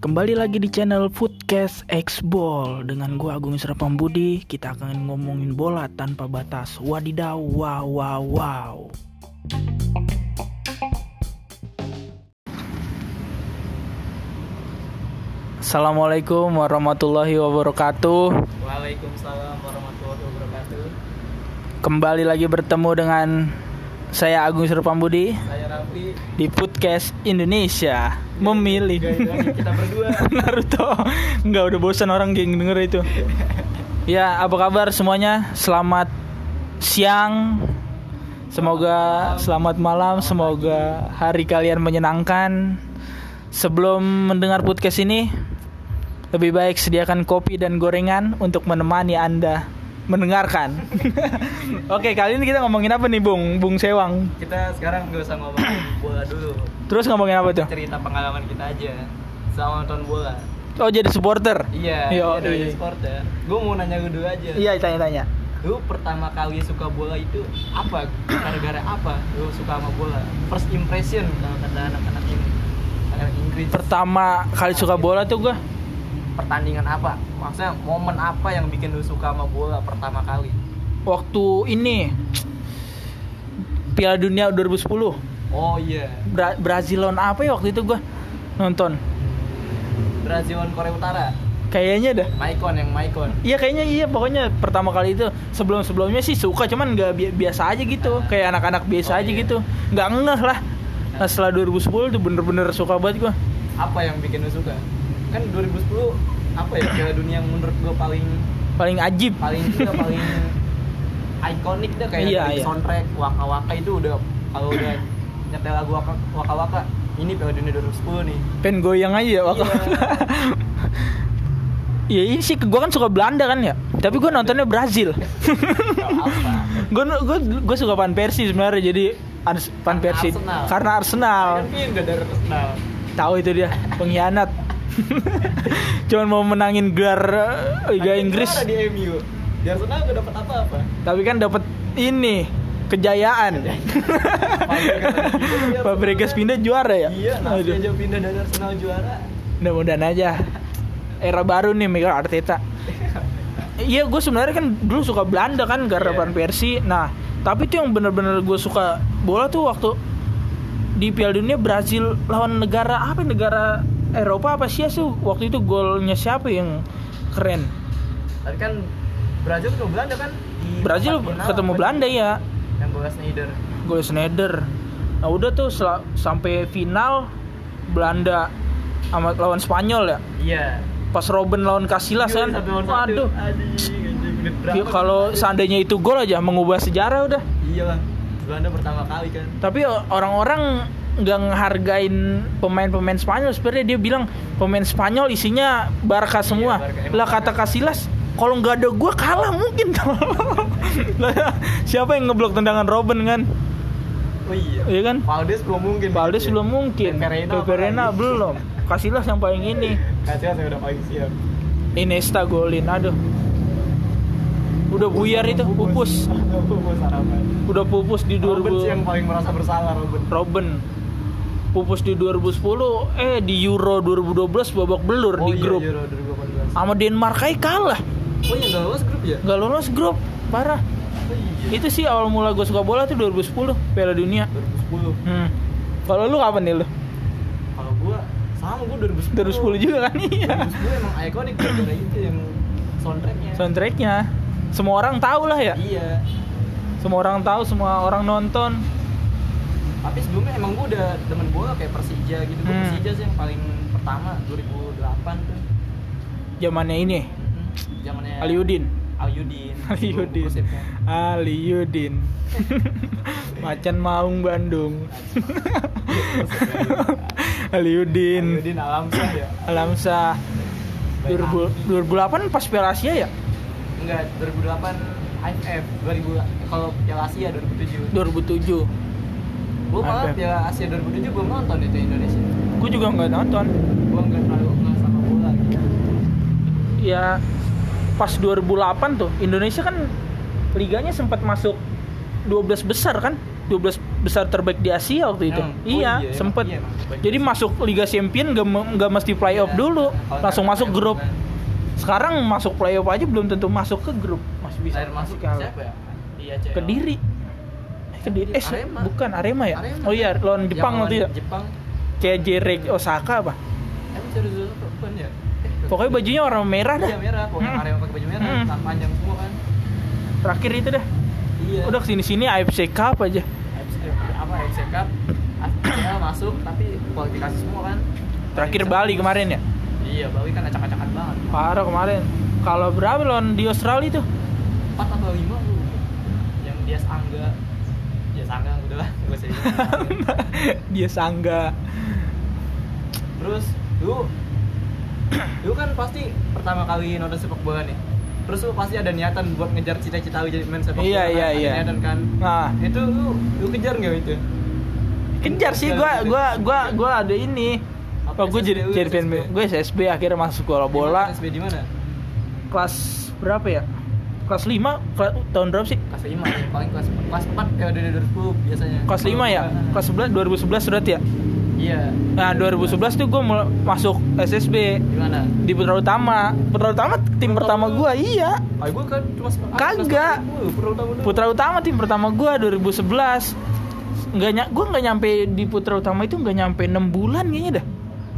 Kembali lagi di channel Foodcast X Ball dengan gua Agung Serapam Budi. Kita akan ngomongin bola tanpa batas. Wadidaw, wow, wow, wow. Assalamualaikum warahmatullahi wabarakatuh. Waalaikumsalam warahmatullahi wabarakatuh. Kembali lagi bertemu dengan saya Agung Serapam Budi Saya Raffi. di Foodcast Indonesia. Memilih Gaya-gaya kita berdua. Naruto Enggak udah bosan orang geng denger itu Ya apa kabar semuanya Selamat siang Semoga selamat malam Semoga hari kalian menyenangkan Sebelum mendengar podcast ini Lebih baik sediakan kopi dan gorengan Untuk menemani anda mendengarkan Oke kali ini kita ngomongin apa nih Bung Bung Sewang Kita sekarang gak usah ngomong bola dulu. Terus ngomongin apa tuh Cerita pengalaman kita aja sama nonton bola. Oh jadi supporter Iya, Yo, iya iya. sport ya. Gue mau nanya lu dulu aja. Iya tanya-tanya Lu pertama kali suka bola itu apa? Gara-gara apa lu suka sama bola? First impression kalau kata anak-anak ini. Anak Inggris. pertama kali suka bola tuh gue pertandingan apa? Maksudnya momen apa yang bikin lu suka sama bola pertama kali? waktu ini Piala Dunia 2010 Oh iya, Bra Brazil lawan apa ya waktu itu gue nonton Brazil lawan Korea Utara. kayaknya dah Maicon yang Maicon. iya kayaknya iya pokoknya pertama kali itu sebelum sebelumnya sih suka cuman nggak bi- biasa aja gitu kayak anak-anak biasa Oh, aja iya. gitu nggak ngeh lah nah, setelah 2010 tuh bener-bener suka banget gue Apa yang bikin lu suka? Kan 2010 apa ya Piala Dunia yang menurut gua paling paling ajib paling juga paling ikonik deh kayak Iya, iya. soundtrack Waka Waka itu udah kalau udah nyetel lagu Waka Waka, Waka ini Piala Dunia 2010 nih. pengen goyang aja ya waktu Iya ini sih gue kan suka Belanda kan ya Tapi gue nontonnya Brazil gue gue gue suka Van Persie sebenarnya jadi Ars- Van Karena Persie Arsenal. karena Arsenal Kan Arsenal. tahu itu dia pengkhianat cuman mau menangin gelar eh, Liga Inggris di MU. Di Arsenal gak dapat apa-apa. tapi kan dapat ini kejayaan Fabregas pindah juara ya Iya, nanti Aduh. aja pindah dari Arsenal juara. mudah-mudahan aja era baru nih Miguel Arteta Iya gue sebenarnya kan dulu suka Belanda kan gara. Van Persie Nah tapi tuh yang bener-bener gue suka bola tuh waktu di Piala Dunia Brazil lawan negara apa negara Eropa apa sih tuh waktu itu golnya siapa yang keren Tadi kan Brazil ketemu Belanda kan? Di Brazil ketemu apa? Belanda ya Yang bola Snyder. gol Schneider nah udah tuh sampai final Belanda sama lawan Spanyol ya Iya. pas Robin lawan Casillas kan Satu lawan satu. waduh Aduh, anjing, menit berapa Ya, kalau kan? seandainya itu gol aja mengubah sejarah udah Iya bang, Belanda pertama kali kan. tapi orang-orang nggak ngehargain pemain-pemain Spanyol. Sebenarnya dia bilang pemain Spanyol isinya Barca semua. Barca. Emang lah kata. Casillas kalau nggak ada gua kalah mungkin. Lah, siapa yang ngeblok tendangan Robin kan? Oh iya. Iya kan? Valdes belum mungkin. Valdes belum mungkin. Peperena belum. Casillas yang paling ini. Kasih saya udah paling siap. Iniesta golin aduh. Udah buyar itu pupus. Pupus. Udah pupus di Robin 2000 sih yang paling merasa bersalah Robin. Robin pupus di 2010 eh di Euro 2012 babak belur Oh di iya, grup Euro 2018. sama Denmark kalah Oh iya nggak lolos grup ya? nggak lolos grup parah Oh iya. itu sih awal mula gue suka bola tuh 2010 Piala Dunia 2010. hmm. kalau lu kapan nih lu Kalau gua sama gua 2010. 2010 juga kan iya 2010 emang ikonik gara itu yang soundtracknya. soundtracknya semua orang tahu lah ya Iya. semua orang tahu semua orang nonton Tapi sebelumnya emang gua udah demen bola kayak Persija gitu. Gua Hmm. Persija sih yang paling pertama 2008 tuh. zamannya ini? Hmm, Zamannya Aliudin. Aliudin. Aliudin. Gosipnya. Aliudin. Macan Maung Bandung. Aliudin. Aliudin Alamsah ya. Alamsa 2000 2008 pas Piala Asia ya? Enggak, 2008 AFF 2000 kalau Piala Asia 2007 2007 gue malah. Piala Asia 2007 belum nonton itu Indonesia gue juga nggak nonton gue nggak terlalu nggak sama bola gitu ya pas 2008 tuh Indonesia kan liganya sempat masuk 12 besar kan 12 besar terbaik di Asia waktu itu. Hmm. Oh, iya, iya, sempet. iya, emang terbaik. Jadi masuk Liga Champion gak, nggak mesti playoff Iya. dulu, langsung masuk kan grup. bukan. Sekarang masuk playoff aja belum tentu masuk ke grup, masih bisa Terakhir masuk kalah. siapa ya? Iya. Kediri. Kediri. Eh, Arema. bukan Arema ya? Arema. Oh iya, lawan Jepang waktu itu. Jepang. Kayak Jerek Osaka apa? Emang serius bukan ya? Pokoknya bajunya warna merah dah. Iya merah, pokoknya Hmm. Arema pakai baju merah, Hmm. panjang semua kan. Terakhir itu dah. Iya. Udah ke sini sini AFC Cup aja. AFC apa AFC Cup AFC masuk tapi kualifikasi semua kan. Terakhir Bali kemarin ya. Iya, Bali kan acak-acakan banget. Parah kemarin. Kalau berapa lawan di Australia itu? 4 atau 5 lu. Yang dia Angga. Dia Angga udah lah, enggak usah dibilang. Dia sangga. Terus lu lu kan pasti pertama kali nonton sepak bola nih. Terus lu pasti ada niatan buat ngejar cita-cita lu jadi main sepak bola. Iya, kan? iya, Ada iya. Niatan kan. Nah, Itu lu lu kejar nggak itu? kejar sih gua gua gua gua ada ini. Apa Oh, gue jadi SSB? jadi SSB? gue SSB akhirnya masuk sekolah bola Di mana, SB di mana? kelas berapa ya? Kelas 5 tahun berapa sih? Kelas 5 ya, paling kelas kelas 4 ya udah 2010 biasanya. Kelas 5 ya? Kelas 11 2011 sudah ya? Iya. Nah, 2011 tuh gue masuk SSB Di mana? di Putra Utama. Putra Utama tim Putra pertama gua, iya. Ah, gua kan cuma ah, Kagak. kelas. Putra Utama dulu. Putra Utama tim pertama gua 2011. Enggak ny gua nggak nyampe di Putra Utama itu nggak nyampe 6 bulan kayaknya dah.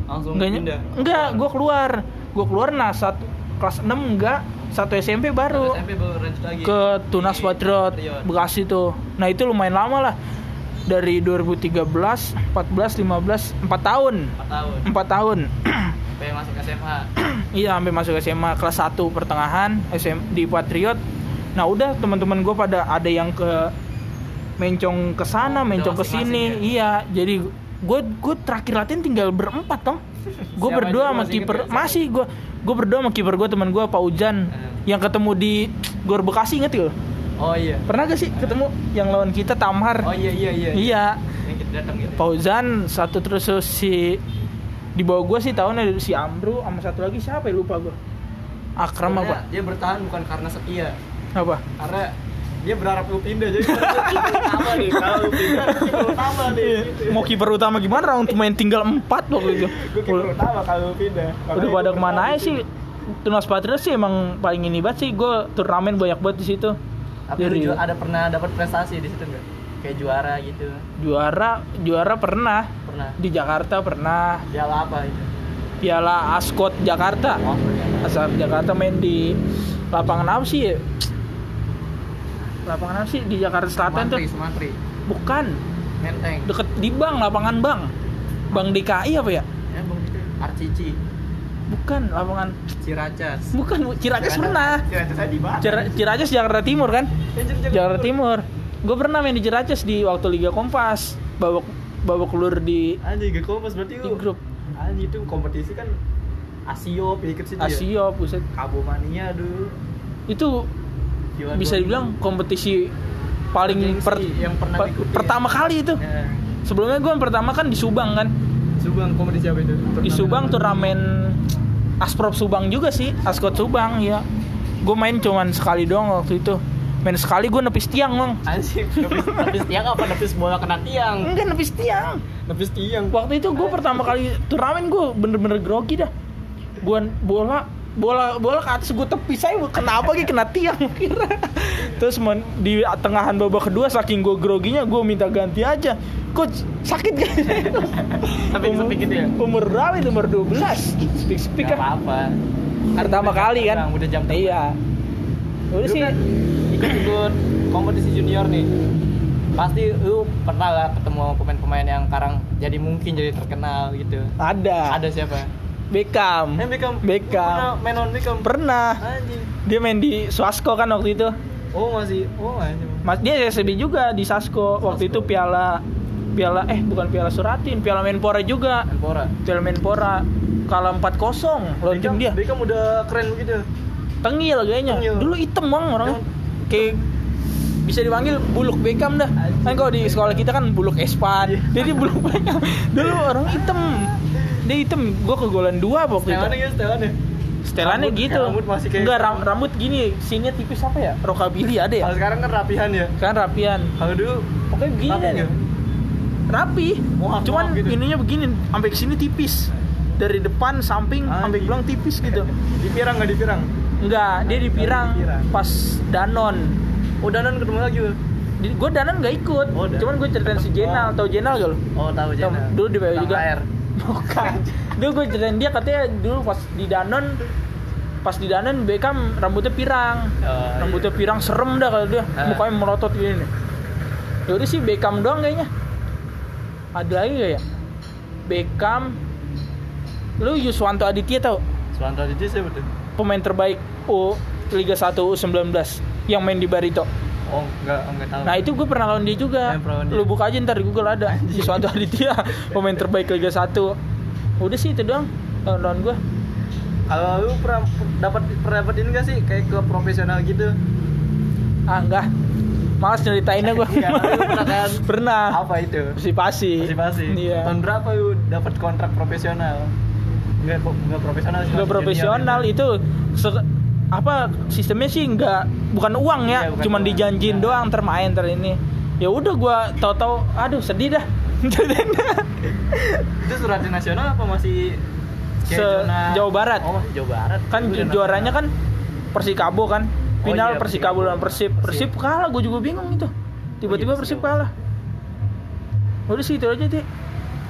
langsung Enggak ny- pindah. enggak, gua keluar. Gua keluar nah satu kelas 6 enggak, satu SMP baru SMP baru lagi. ke Tunas Patriot. Bekasi tuh. Nah, itu lumayan lama lah. Dari 2013, 14, 15, 4 tahun. 4 tahun. 4 tahun. Sampai masuk SMA. Iya sampai masuk SMA kelas 1 pertengahan SM di Patriot. Nah udah teman-teman gue pada ada yang ke mencong ke sana, Oh, mencong ke sini. masing-masing Iya, jadi gue gue terakhir latihan tinggal berempat dong. Gue berdua sama kiper? Siapa? masih gue gue berdua sama kiper gue teman gue Pak Ujan Eh. yang ketemu di Gor Bekasi inget ya? Oh iya. Pernah gak sih ketemu yang lawan kita Tamhar? Oh iya iya iya. Iya, Yang kita datang gitu. Satu terus si di bawah gue sih tahunnya si Amru sama satu lagi siapa ya lupa gue. Akram Sebenarnya apa? Dia bertahan bukan karena setia, Apa? karena dia berharap lu pindah jadi utama nih kalau pindah kiper utama nih gitu. Mau kiper utama gimana? Orang main tinggal empat waktu itu. Gue kiper utama kalau pindah. Udah pada ke mana aja sih? Tunas Patriot sih emang paling ini banget sih. Gue turnamen banyak banget di situ. Tapi Dari ada pernah dapat prestasi di situ enggak? Kayak juara gitu. juara, juara pernah Pernah. di Jakarta pernah. Piala apa itu? Piala Ascot Jakarta. Oh, ternyata. Asal Jakarta main di lapangan apa sih? Ya? Lapangan apa sih di Jakarta Selatan tuh? Sumantri, Sumantri. Bukan, Menteng. deket di Bang, lapangan Bang. Bang DKI apa ya? Ya, Bang itu. Arcici, Bukan, lapangan Ciracas. Bukan, Bu. Ciracas pernah. Ciracas di mana? Cira- Ciracas Jakarta Timur kan? Jakarta Jakarta Timur. Gue pernah main di Ciracas di waktu Liga Kompas. Babak babak kelur di Anjing gak kompas berarti di grup Anjing itu kompetisi kan Asio ikut situ ya. Asia buset. Kabo Mania dulu. Itu Juara bisa dibilang kompetisi paling per- yang pernah per- diikuti ya. pertama kali itu. Ya. Sebelumnya gue yang pertama kan di Subang kan. Subang kompetisi apa itu? Di Subang turnamen Asprop Subang juga sih, Askot Subang ya. Gue main cuman sekali doang waktu itu. Main sekali gue nepis tiang, Bang. Anjing, nepis, nepis tiang apa nepis bola kena tiang? Enggak nepis tiang. Nepis tiang. Waktu itu gue pertama kali turnamen gue bener-bener grogi dah. Gue bola bola bola ke atas gue tepis saya kenapa gitu kena tiang kira terus men- di tengahan babak kedua saking gue groginya gue minta ganti aja coach sakit gak Sampai umur, gitu ya? umur berapa itu umur 12 speak speak kan apa-apa. pertama udah kali kan udah jam terbang. iya udah sih kan ikut-ikut kompetisi junior nih. Pasti lu pernah lah ketemu pemain-pemain yang sekarang jadi mungkin jadi terkenal gitu. ada Ada siapa? Beckham Eh Beckham. Beckham. Pernah main on Beckham. pernah Anjing. dia main di Swasko kan waktu itu Oh masih. Oh anjing. Mas dia SSB juga di Sasko. Waktu itu piala piala eh bukan piala Suratin, piala Menpora juga. Menpora. Piala Menpora kalah 4-0 lawan tim dia. Beckham udah keren begitu. Tengil kayaknya. Tengil. Dulu hitam bang orangnya. Kayak bisa dipanggil buluk Beckham dah. Kan kalau di sekolah kita kan buluk Espan. Jadi buluk Beckham. Dulu orang hitam. Dia hitam. Gua kegolan dua waktu itu. ya, setelan ya. Setelannya Rambut- gitu. rambut masih kayak- Enggak ram- rambut gini, sini tipis apa ya? Rockabilly ada ya? Kalau sekarang kan rapihan ya. Kan rapian. Kalau dulu Pokoknya begini rapi nggak? Rapi. Mohak, Cuman mohak gitu. ininya begini, sampai ke sini tipis. Dari depan, samping, Ah, sampai belakang tipis gitu. Dipirang nggak dipirang? Enggak, dia dipirang Dipirang. pas danon. Oh danan ketemu lagi. Gue danon gak ikut, Oh, cuman gue ceritain si Jenal, Oh. tau Jenal gak lu? Oh tahu Tau, Jenal. Dulu di PW juga. air. Bukan. Dulu gue ceritain dia katanya dulu pas di Danon pas di Danon Beckham rambutnya pirang. Oh, rambutnya iya. pirang serem dah kalau dia. Ah. Mukanya melotot gini nih. Yaudah sih Beckham doang kayaknya. Ada lagi gak ya? Beckham Lu Yuswanto Aditya tau? Suwanto Aditya siapa tuh? Pemain terbaik U Liga 1 U19 yang main di Barito. Oh enggak enggak tahu. Nah itu gue pernah lawan dia juga. Lawan dia. Lu buka aja ntar di Google ada. Yuswanto Aditya pemain terbaik Liga 1. Udah sih itu doang lawan gue. Kalau lu pernah dapat pernah dapat ini nggak sih kayak klub profesional gitu? Ah enggak. Malas ceritainnya gue. Lu pernah kan? Pernah. Apa itu? Pasti. Masih pasti. Iya. Tahun berapa lu dapat kontrak profesional? Enggak enggak profesional sih. Enggak profesional junior itu se- apa sistemnya sih enggak bukan uang ya, Iya, bukan cuman uang. dijanjin Nah. doang termain ter ini. Ya udah gua tahu-tahu aduh sedih dah. Itu suratnya nasional apa masih Se- zona- Jawa Barat. Oh, Jawa Barat. kan udah juaranya kan Persikabo kan. Oh Final iya, Persikabo dan Persib. Persib Persib. kalah, gue juga bingung itu. Tiba-tiba Oh iya, Persib kalah. Udah sih itu aja sih.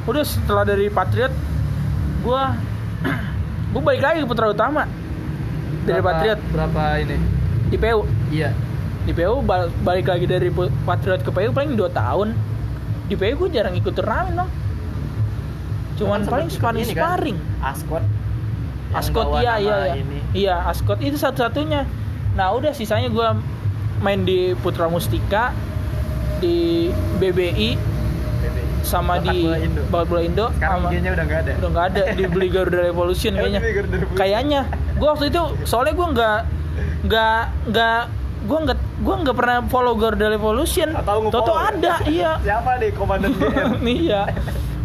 Udah setelah dari Patriot gua gua balik lagi ke Putra Utama. Dari Berapa- Patriot berapa ini? di PU. Iya. Di PU bal- balik lagi dari Patriot ke PU paling 2 tahun. Di PU gue jarang ikut turnamen dong. Cuman paling sparring kan? sparring. Askot. Yang Askot bawa iya iya iya. Ini. Iya, Askot itu satu-satunya. Nah, udah sisanya gua main di Putra Mustika di BBI sama Bakat di Bola Indo. Bola Indo Sekarang sama udah nggak ada. udah nggak ada di beli Garuda Revolution kayaknya. di Garuda Revolution. Kayaknya. Gua waktu itu soalnya gua nggak nggak nggak gua nggak gua nggak pernah follow Garuda Revolution. Atau Toto ya? ada, iya. Siapa nih komandan GR? iya.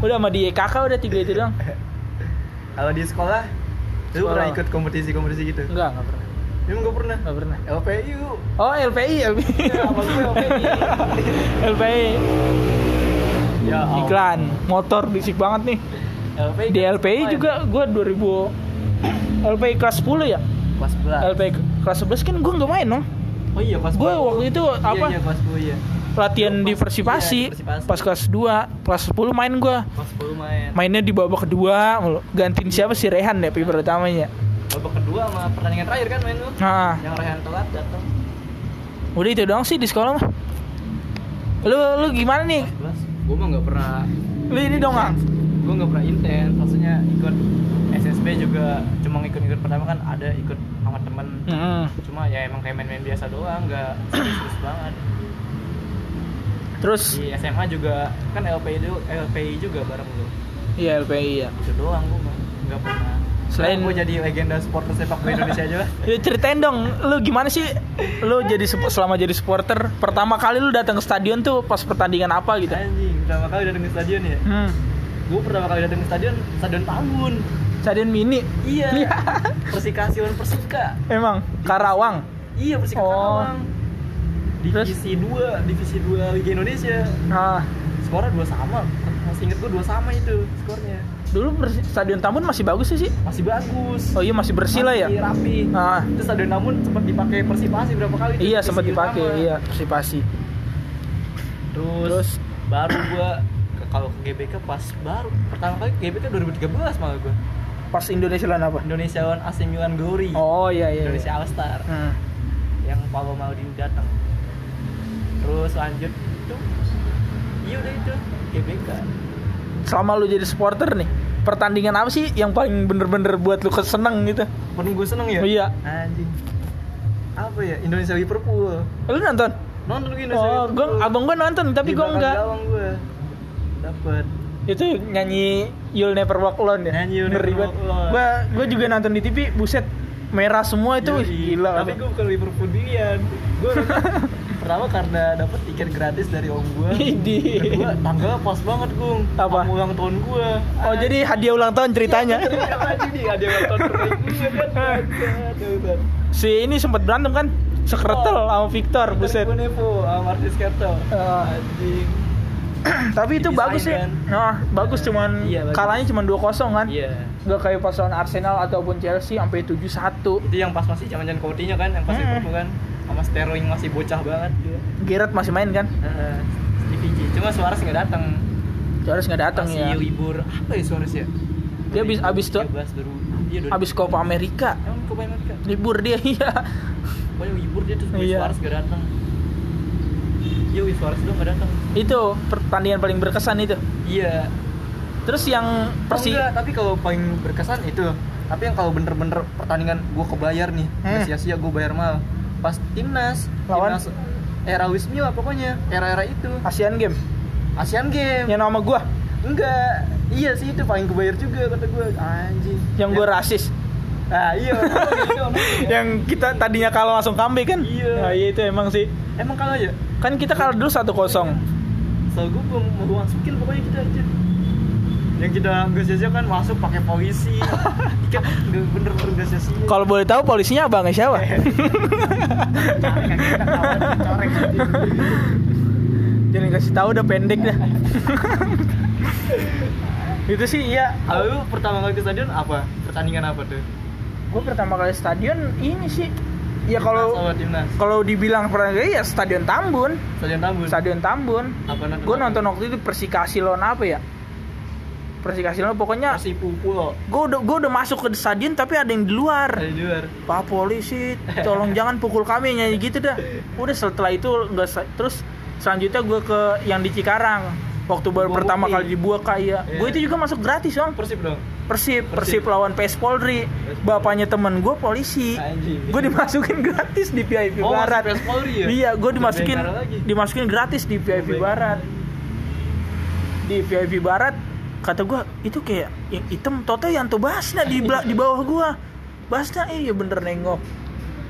Udah sama di EKK udah tiga itu doang. Kalau di sekolah, lu Sekolah. pernah ikut kompetisi-kompetisi gitu? Enggak, enggak pernah. Emang gak pernah? Enggak pernah. LPU. Oh, LPI, LPI. Ya, gue LPI. LPI Ya, iklan motor bisik banget nih. LPI Di kan LPI juga gua 2000 LPI kelas 10 ya? Pas belas. LPI kelas 11 kan gua nggak main dong. Oh iya Gue 10. waktu itu Iya, apa? Iya, pas 10 iya. Latihan Pas- di iya, Persipasi. Persipasi. Pas kelas 2, kelas 10 main gua. Pas 10 main. Mainnya di babak kedua. Gantiin siapa sih Rehan ya piper utamanya. Babak kedua sama pertandingan terakhir kan main lu. Nah, Yang Rehan telat datang. udah itu doang sih di sekolah mah. Lu lu gimana nih? Pas 11. Gue mah gak pernah Lu ini dong, Ang. Gue nggak pernah intens maksudnya ikut SSB juga cuma ikut-ikut pertama kan ada ikut sama temen Mm-mm. cuma ya emang kayak main-main biasa doang nggak serius banget Terus di SMA juga kan LPI itu LPI juga bareng lu iya LPI ya. itu doang gue mah nggak pernah Selain- gue jadi legenda supporter sepak bola Indonesia aja lah Ya, ceritain dong, lu gimana sih? Lu jadi selama jadi supporter, pertama kali lu datang ke stadion tuh pas pertandingan apa gitu? anjing pertama kali datang ke stadion ya Hmm. Gue pertama kali datang ke stadion stadion Tambun Stadion mini. iya Iya. Persikasiun Persika Emang Karawang. iya Persika Oh. Karawang Terus? divisi 2 divisi 2 Liga Indonesia Nah, skornya dua sama masih inget gue dua sama itu skornya dulu Stadion Tambun masih bagus sih sih. masih bagus Oh iya masih bersih lah ya. Masih rapi Ah. itu stadion namun sempat dipakai persipasi berapa kali Iya sempat dipakai, iya Persipasi. terus, Terus? baru gua kalau ke GBK pas baru pertama kali GBK 2013 malah gua Pas Indonesia lawan apa? Indonesia lawan AC Milan Glory Oh iya iya. Indonesia iya. All Star Hmm. yang Paulo Maldini datang terus lanjut tuh iya udah itu GBK Selama lu jadi supporter nih, pertandingan apa sih yang paling bener-bener buat lu keseneng gitu? penuh gue seneng ya Oh, iya. anjing apa ya Indonesia Liverpool Lu nonton? nonton gue Indonesia Oh, Liverpool gua, abang gua nonton tapi belakang enggak. gawang gue dapet Itu nyanyi You'll Never Walk Alone ya. Nyanyi You'll Never. Walk Alone. Gua gua juga nonton di TV, buset merah semua itu wih, gila. tapi gue bukan Liverpoolian gue pertama karena dapat tiket gratis dari om gue kedua tanggalnya pas banget gung Apa? Sama ulang tahun gue Oh jadi hadiah ulang tahun ceritanya. Lagi nih ada ulang tahun gue si ini sempat berantem kan? Sekretel sama Victor, buset. Gue Nevo sama Martis Kerto Ah. anjing Tapi itu bagus sih. kan? Nah, bagus cuman Iya, bagus. kalahnya cuma 2-0 kan? iya Nggak kayak pas lawan Arsenal ataupun Chelsea sampai 7-1. itu yang pas masih zaman zaman Coutinho kan yang pas Hmm. Liverpool kan sama Sterling masih bocah banget dia Giroud masih main kan? Heeh. Stevie G cuma Suarez nggak datang Suarez nggak datang masih ya. libur apa ya Suarez ya Dia abis- abis tuh- 2013, baru iya Habis Copa Amerika. emang Copa Amerika Libur dia iya. pokoknya libur dia terus Iya. Suarez nggak datang iya Luis Suarez doang nggak datang. Itu pertandingan paling berkesan itu. iya. Terus yang Persi Persi enggak, tapi kalau paling berkesan itu tapi yang kalau bener-bener pertandingan gue kebayar nih Hmm. sia-sia gue bayar mahal. Pas timnas Lawan? timnas era Wismil pokoknya era-era itu. Asian Game Asian Game yang nama gua? Enggak iya sih itu paling kebayar juga kata gue anjing. Yang gua rasis? Ah iya yang kita tadinya kalah langsung comeback kan? Iya. nah, iya itu emang sih. Emang kalah ya kan kita kalah dulu 1-0 so gue mau mau masukin pokoknya kita aja. Yang kita nggak sia-sia kan masuk pakai polisi. Nggak bener-bener nggak sia-sia. Kalau boleh tahu polisinya abangnya siapa? Jangan kasih tahu udah pendek dah. Itu sih iya. Kalau lu pertama kali ke stadion apa? Pertandingan apa tuh? gue pertama kali stadion ini sih ya kalau kalau dibilang pernah ya stadion Tambun Stadion Tambun. stadion Tambun Apa nonton? gue nonton waktu itu Persikasi lawan apa ya Persikasi lawan pokoknya pupulo. gue udah gue udah masuk ke stadion tapi ada yang di luar Ada di luar. Pak polisi tolong jangan pukul kami nyanyi gitu dah udah setelah itu nggak sa- terus selanjutnya gue ke yang di Cikarang waktu baru pertama kali dibuat kayak Iya. gue itu juga masuk gratis bang Persib dong. Persib Persib. Persib lawan PS Polri. Bapaknya temen gue polisi. Gue dimasukin gratis di VIP Oh, Barat. PS Polri ya? iya gue dimasukin dimasukin gratis di VIP Barat. Di VIP Barat kata gue itu kayak yang hitam toto yang tuh Basna di di bawah gue Basna iya bener nengok.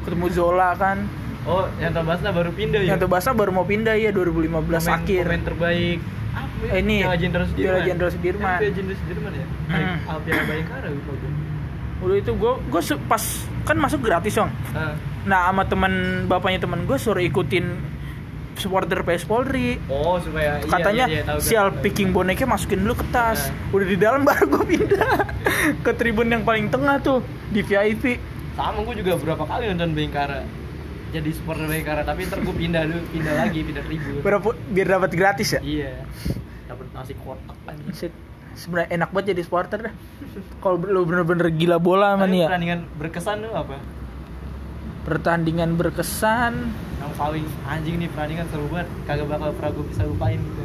Ketemu Zola kan. Oh, yang Tabasna baru pindah ya? yang tuh Basna baru mau pindah ya 2015 Pemain- akhir. Pemain terbaik. Apa ya? Eh, ini, Piala Jenderal Sudirman. Piala Jenderal Sudirman. Eh, Piala Jenderal Sudirman ya? Hmm. Ah, Piala Bayangkara lupa gue. udah itu gue gue pas kan masuk gratis dong Ah. nah sama teman bapaknya teman gue suruh ikutin supporter PS Polri Oh, supaya iya, katanya iya, iya, tahu, sial tahu. picking boneknya masukin dulu ke tas Nah. udah di dalam baru gue pindah ke tribun yang paling tengah tuh di VIP Sama gue juga berapa kali nonton Bayangkara. Jadi supporter Bayangkara, tapi ntar gue pindah dulu, pindah lagi, pindah tribun. berapa biar dapat gratis ya Iya. Dapat nasi kotak. Shit. sebenarnya enak banget jadi supporter dah kalau lu bener-bener gila bola man Tapi ya pertandingan berkesan tuh apa? pertandingan berkesan Yang paling anjing nih pertandingan seru banget, kagak bakal pernah gue bisa lupain gitu.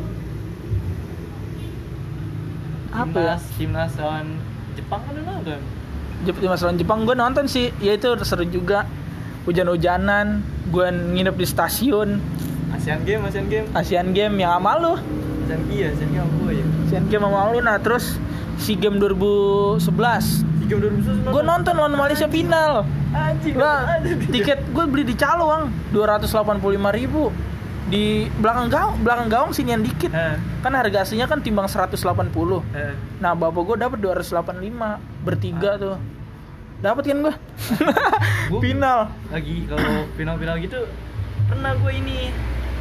apa ya Timnas, timnas lawan Jepang kan lu nonton? Jep- di masalah Jepang gue nonton sih ya itu seru juga hujan-hujanan gue nginep di stasiun. Asian Game, Asian Game. Asian Game yang sama lu. Asian Iya, Asian Game gue ya? Asian Game sama lu nah terus SEA Game 2011 Tiga udah rusuh gue nonton lawan Malaysia final. Anjing. lah tiket gue beli di Calawang 285.000 ribu. Di belakang gawang belakang gawang sinian dikit. Heh, kan harga aslinya kan timbang 180 heh. nah bapak gue dapat 285 bertiga tuh dapat kan gue Gua- final. Lagi kalau final-final gitu pernah gue ini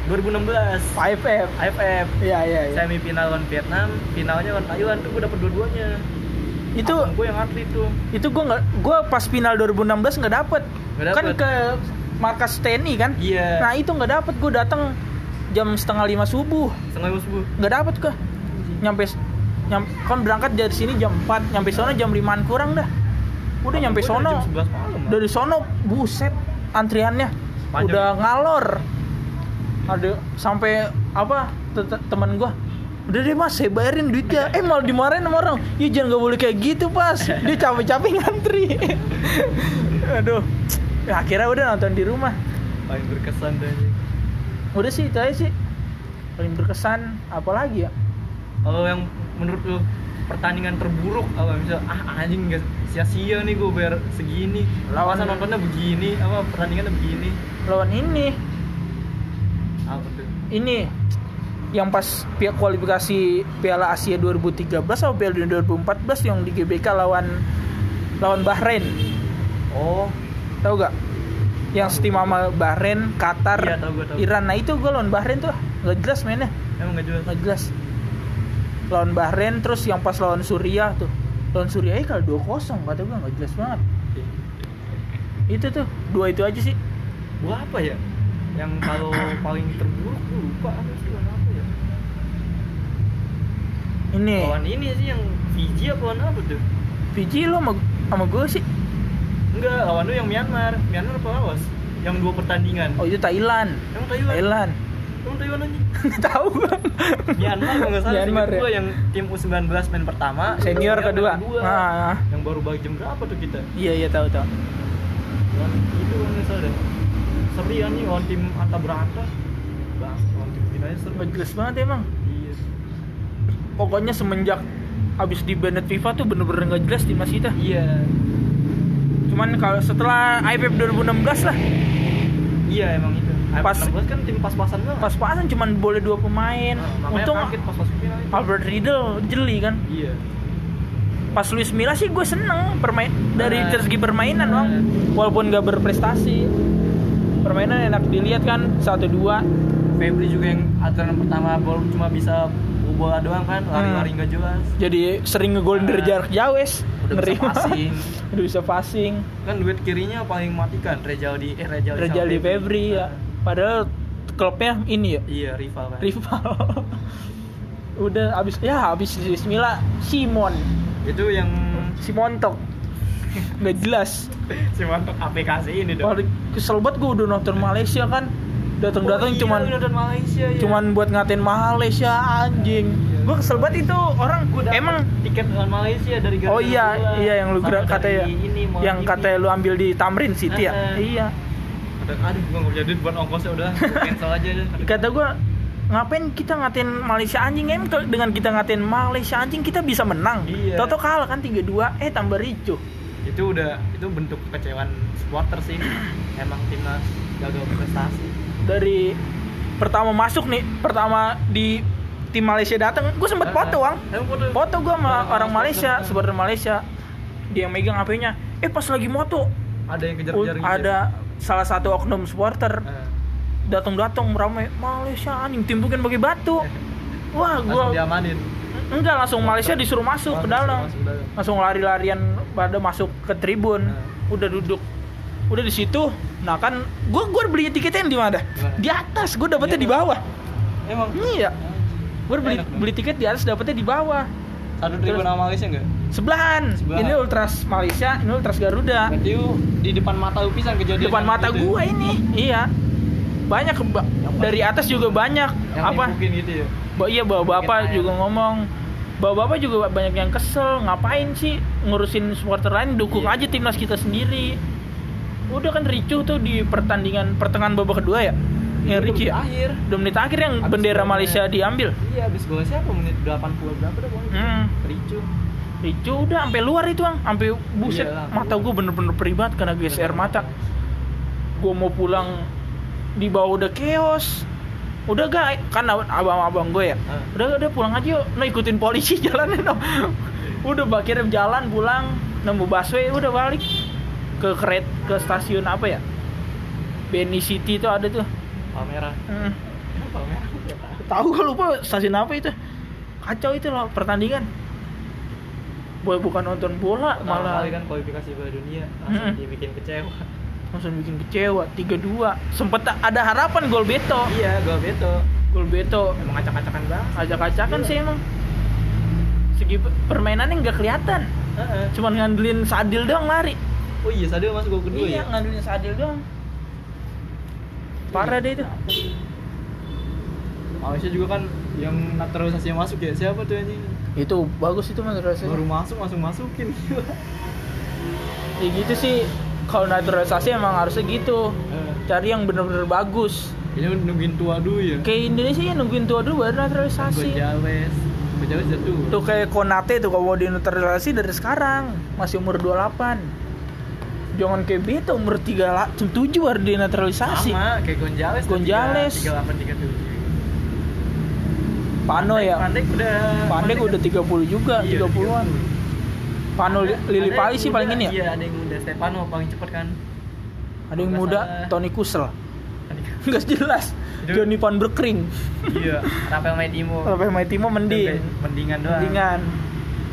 2016 AFF AFF iya iya iya. Semifinal lawan Vietnam, finalnya lawan Thailand tuh gue dapet dua-duanya. itu gue yang atlet tuh. itu gue nggak gue pas final 2016 nggak dapet. Nggak kan dapet. ke markas TNI kan? Iya. nah itu nggak dapet. Gue datang jam setengah lima subuh. Setengah lima subuh. nggak dapet gue nyampe nyam, kan berangkat dari sini jam 4 nyampe sono jam 5 kurang dah udah nyampe sono. Jam 11 malam. Bang. dari sono buset antriannya Panjang. udah ngalor. Ada sampai apa te- te- teman gua udah deh mas saya bayarin duitnya. Eh malah dimarahin sama orang. Ya jangan gak boleh kayak gitu pas dia capek-capek ngantri. Aduh. Ya, akhirnya udah nonton di rumah. Paling berkesan anjing. udah sih itu aja sih. Paling berkesan apalagi ya? Kalau yang menurut lu pertandingan terburuk apa misal ah anjing gak sia-sia nih gue bayar segini. Lawan- nontonnya begini apa pertandingannya begini. Lawan ini. Apa tuh? ini yang pas pihak kualifikasi Piala Asia 2013 atau Piala Dunia 2014 yang di GBK lawan lawan Bahrain. Oh, tahu gak yang setim sama Bahrain Qatar Iya, tahu gua, tahu. Iran. Nah itu gue lawan Bahrain tuh nggak jelas mainnya. Emang nggak jelas. nggak jelas lawan Bahrain terus yang pas lawan Suriah tuh lawan Suriah kalau 2-0 kata gue nggak jelas banget itu tuh dua itu aja sih Gua apa ya? Yang kalau paling terburuk gua lupa apa sih lawan apa ya? ini Lawan ini sih yang Fiji apa lawan apa tuh? Fiji lo sama, sama gue sih Enggak, lawan lu yang Myanmar. Myanmar apa lawas? Yang dua pertandingan. oh itu Thailand Emang Taiwan? Thailand Emang aja? nggak tahu Myanmar kalau nggak salah Myanmar ya? yang tim U19 main pertama senior kedua. kedua. ah. Yang baru balik jam berapa tuh kita? Iya iya tahu tahu. Lawan itu nggak salah deh. Seri ya nih lawan tim Atta Berata bang lawan tim finalnya seru. Nggak jelas banget emang. Iya. Pokoknya semenjak abis di banned FIFA tuh bener-bener nggak jelas timnas kita iya. Cuman kalau setelah AFF 2016 lah. Iya emang itu Pas- pas 16 kan tim pas-pasan banget pas-pasan cuman boleh dua pemain. Nah, untung kaget pas masuk final itu. Albert Riedel jeli kan. Iya. Pas Luis Milla sih gue seneng permain dari Nah. segi permainan bang. Walaupun gak berprestasi permainan enak dilihat kan satu dua. Febri juga yang aturan pertama bol cuma bisa bola doang kan lari-lari Hmm. nggak jelas. Jadi sering ngegolin dari Nah. jarak jauh es. Udah bisa passing. udah bisa passing. Kan duet kirinya paling matikan Rejaldi eh Rejaldi, Rejaldi Febri. Ya padahal klubnya ini ya? Iya rival kan. Rival. Udah abis ya abis Luis Milla Simon. Itu yang Simontok. Nggak jelas. Si mantap aplikasi ini dong kesel banget gue udah nonton Malaysia kan. Datang-datang Oh iya, cuman Malaysia ya. cuman buat ngatain Malaysia anjing. Gue kesel banget itu. Orang emang tiket nonton Malaysia dari oh gara-gara iya iya yang lu ini, mau yang katanya lu ambil di Tamrin City ya? Heeh. iya Kata, aduh gua nggak punya duit buat ongkosnya udah cancel aja deh. Kata gue ngapain kita ngatain Malaysia anjing em? Dengan kita ngatain Malaysia anjing kita bisa menang. Iya. Toto kalah kan 3-2 eh tambah ricuh itu udah itu bentuk kekecewaan supporter sih. Emang timnas gagal berprestasi dari pertama masuk nih pertama di tim Malaysia datang gue sempet foto bang. Emang foto. Gue sama orang Malaysia supporter. Malaysia. Dia megang HP-nya eh pas lagi moto ada yang kejar-kejar gitu ada salah satu oknum supporter. Eh, datang-datang ramai Malaysia anjing timbukin pakai batu. Wah langsung gua diamanin. Enggak langsung Malaysia disuruh masuk ke dalam. masuk ke dalam. langsung lari-larian pada masuk ke tribun. Nah. udah duduk. Udah di situ. Nah kan gua gua beli tiketnya di mana? Di atas. Gua dapetnya Iya, di bawah. Emang? Iya. Gua beli beli tiket di atas dapetnya di bawah. Satu tribun sama Malaysia enggak sebelahan. Sebelahan. ini ultras Malaysia ini ultras Garuda. Berarti di depan mata lu pisan kejadian depan yang mata gitu ya? gua ini. Iya. Banyak ba- dari atas juga banyak. yang apa? nimbukin gitu ya? Ba iya bawa bapak Bikin juga ngomong. Bawa bapak juga banyak yang kesel. Ngapain sih ngurusin supporter lain? Dukung Iya. aja timnas kita sendiri. Udah kan ricuh tuh di pertandingan pertengahan babak kedua ya? Yang Itu ricuh ya? akhir. Dua menit akhir yang Abis bendera golnya. Malaysia diambil? Iya abis gol siapa? Menit 80 berapa dah hmm. ricu ricuh udah sampai luar itu ang. Sampai buset Iya, mata gue bener-bener peribat karena geser mata. Gue mau pulang di bawah udah chaos. Udah gak kan abang-abang gue ya? Ah. udah udah pulang aja yuk. Nah ikutin polisi jalannya no. udah akhirnya jalan pulang. Nemu busway udah balik. Ke keret ke stasiun apa ya? Benny City itu ada tuh. Palmera. Hmm. Palmera. Tahu gak lupa stasiun apa itu. Kacau itu loh pertandingan bukan nonton bola Pertama malah. kali kan kualifikasi Piala Dunia langsung Mm-mm. dibikin kecewa. Langsung bikin kecewa 3-2 sempet ada harapan gol Beto. Iya gol Beto. Gol Beto. Emang acak-acakan banget. Acak-acakan Iya. sih emang. Segi permainannya nggak kelihatan. Heeh. cuman ngandelin Sadil doang lari. Oh iya Sadil masuk gol kedua iya ya? ngandelin Sadil doang. Parah deh itu. Malaysia juga kan yang naturalisasi masuk ya. Siapa tuh anjing itu bagus itu rasanya. Baru masuk langsung masukin. Ya gitu sih. Kalau naturalisasi emang harusnya gitu. Eh, cari yang bener-bener bagus. Ini nungguin tua dulu ya. Kayak Indonesia ya nungguin tua dulu baru naturalisasi. Gojales Gojales jatuh. Tuh kayak Konate tuh kalau mau dinaturalisasi dari sekarang. Masih umur 28 jangan kayak beta umur 3 la- 7 baru denaturalisasi sama kayak Gonzales. tiga- 38 37 Pano ya Pandek udah Pandek udah 30 juga Iya, 30-an Pano Li- Lili Ada Pali sih paling ini ya Iya, ada yang muda. Stefano paling cepet kan. ada yang muda salah. Tony Kusel nggak jelas Johnny Van Berkring iya, Rafael Maitimo. Rafael Maitimo mending Mendingan doang. mendingan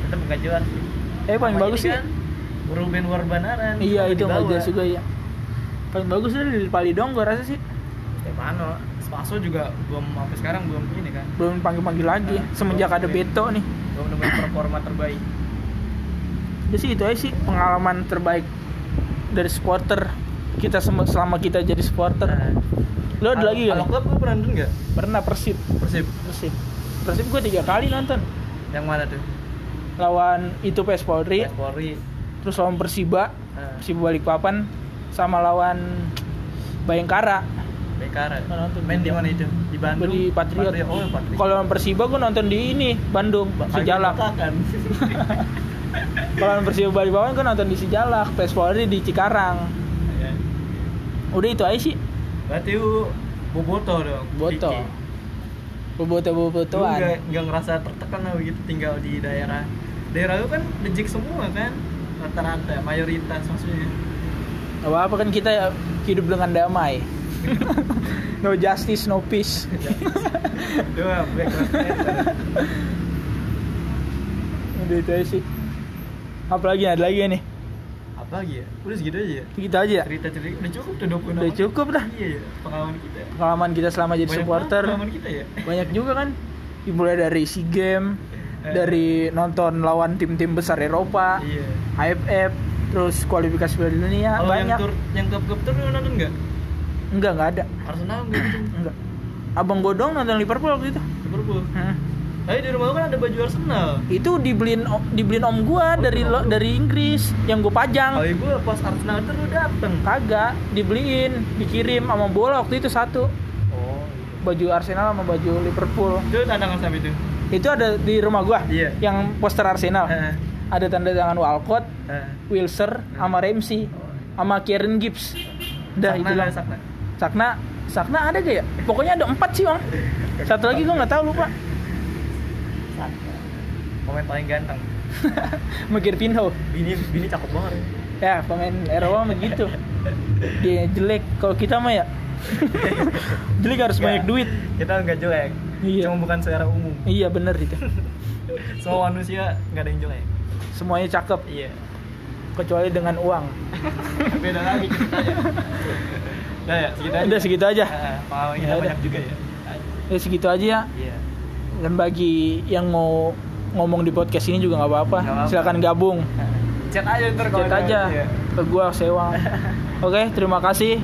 Tetap enggak jelas. sih. eh paling Sama bagus sih kan, Ruben Warbanaran. iya itu di nggak bawah. jelas juga ya paling bagus dari Lili Pali dong gua rasa sih Stefano, Spaso juga belum sampai sekarang belum ini kan. belum panggil-panggil lagi Nah, semenjak belum ada panggil. Beto nih Belum nemuin performa terbaik. Jadi sih itu aja sih pengalaman terbaik dari supporter kita selama kita jadi supporter. Nah, Lo ada lagi Kalau gak? klub lu pernah nonton nggak? Pernah Persib, Persib. Persib. Persib gue tiga kali nonton. Yang mana tuh? Lawan itu PS Polri, PS Polri. terus lawan Persiba, Nah, Persiba Balikpapan, sama lawan Bayangkara. Bekara. Nonton Main di mana itu? Di Bandung. Di Patriot. Oh, Patriot. Kalau Persiba gue nonton di ini Bandung, Sijalak. Kan. Kalau Persiba Balikpapan gue nonton di Sijalak, PS Polri di Cikarang. Iya. Udah itu aja sih. Berarti lu boboto dong. Boto. Diki. Lu Boboto-bobotoan. nggak nggak ngerasa tertekan lah begitu tinggal di daerah daerah lu kan dejek semua kan rata-rata mayoritas maksudnya Gak apa-apa kan kita hidup dengan damai. no justice, no peace. dua Udah itu aja sih. Apa lagi? Ada lagi ya nih? apa lagi ya udah segitu aja ya Kita aja ya? cerita cerita udah cukup tuh 26 Udah cukup dah. iya ya pengalaman kita Pengalaman kita selama jadi Banyak supporter. pengalaman kita ya Banyak juga kan. Dimulai dari SEA Game, Eh. dari nonton lawan tim-tim besar Eropa, iya AFF, terus kualifikasi Piala Dunia kalau yang banyak. tur yang klub klub tur nonton nggak Enggak, enggak ada. Arsenal gitu Enggak. Abang Godong nonton Liverpool waktu itu. Liverpool Hmm. tapi di rumah lu kan ada baju Arsenal Itu dibeliin dibeliin om gua Oh, dari lo- dari Inggris yang gua pajang. kalau ibu pas Arsenal itu lu dateng Kagak, dibeliin, dikirim sama bola waktu itu satu. oh Baju Arsenal sama baju Liverpool. itu tantangan sampai itu Itu ada di rumah gua. Iya. Yang poster Arsenal. Ada tanda tangan Walcott. Wilser, sama Ramsey, sama Kieran Gibbs. Sakna itu lah. Sakna? Sakna, Sakna ada gak ya? Pokoknya ada empat sih bang. Satu lagi gua nggak tahu lupa. Sakna. Pemain paling ganteng. Mikir Pinho. Bini bini cakep banget. Ya pemain Eropa mah gitu. Dia jelek. Kalau kita mah ya jelek harus Nggak. banyak duit. Kita nggak jelek. Iya. Cuma bukan secara umum. Iya bener itu. Semua manusia nggak ada yang jelek. Semuanya cakep Iya. kecuali dengan uang. Beda lagi ceritanya. Udah ya, segitu aja. Udah segitu aja. Eh, Pengalaman kita Ya banyak juga ya. Ya segitu aja ya. Iya. Dan bagi yang mau ngomong di podcast ini juga nggak apa-apa. Silakan gabung. Chat aja ntar kalau Chat aja iya. ke gua sewang. Oke, terima kasih.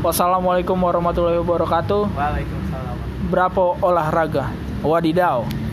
Wassalamualaikum warahmatullahi wabarakatuh. Waalaikumsalam. Berapa olahraga? Wadidaw.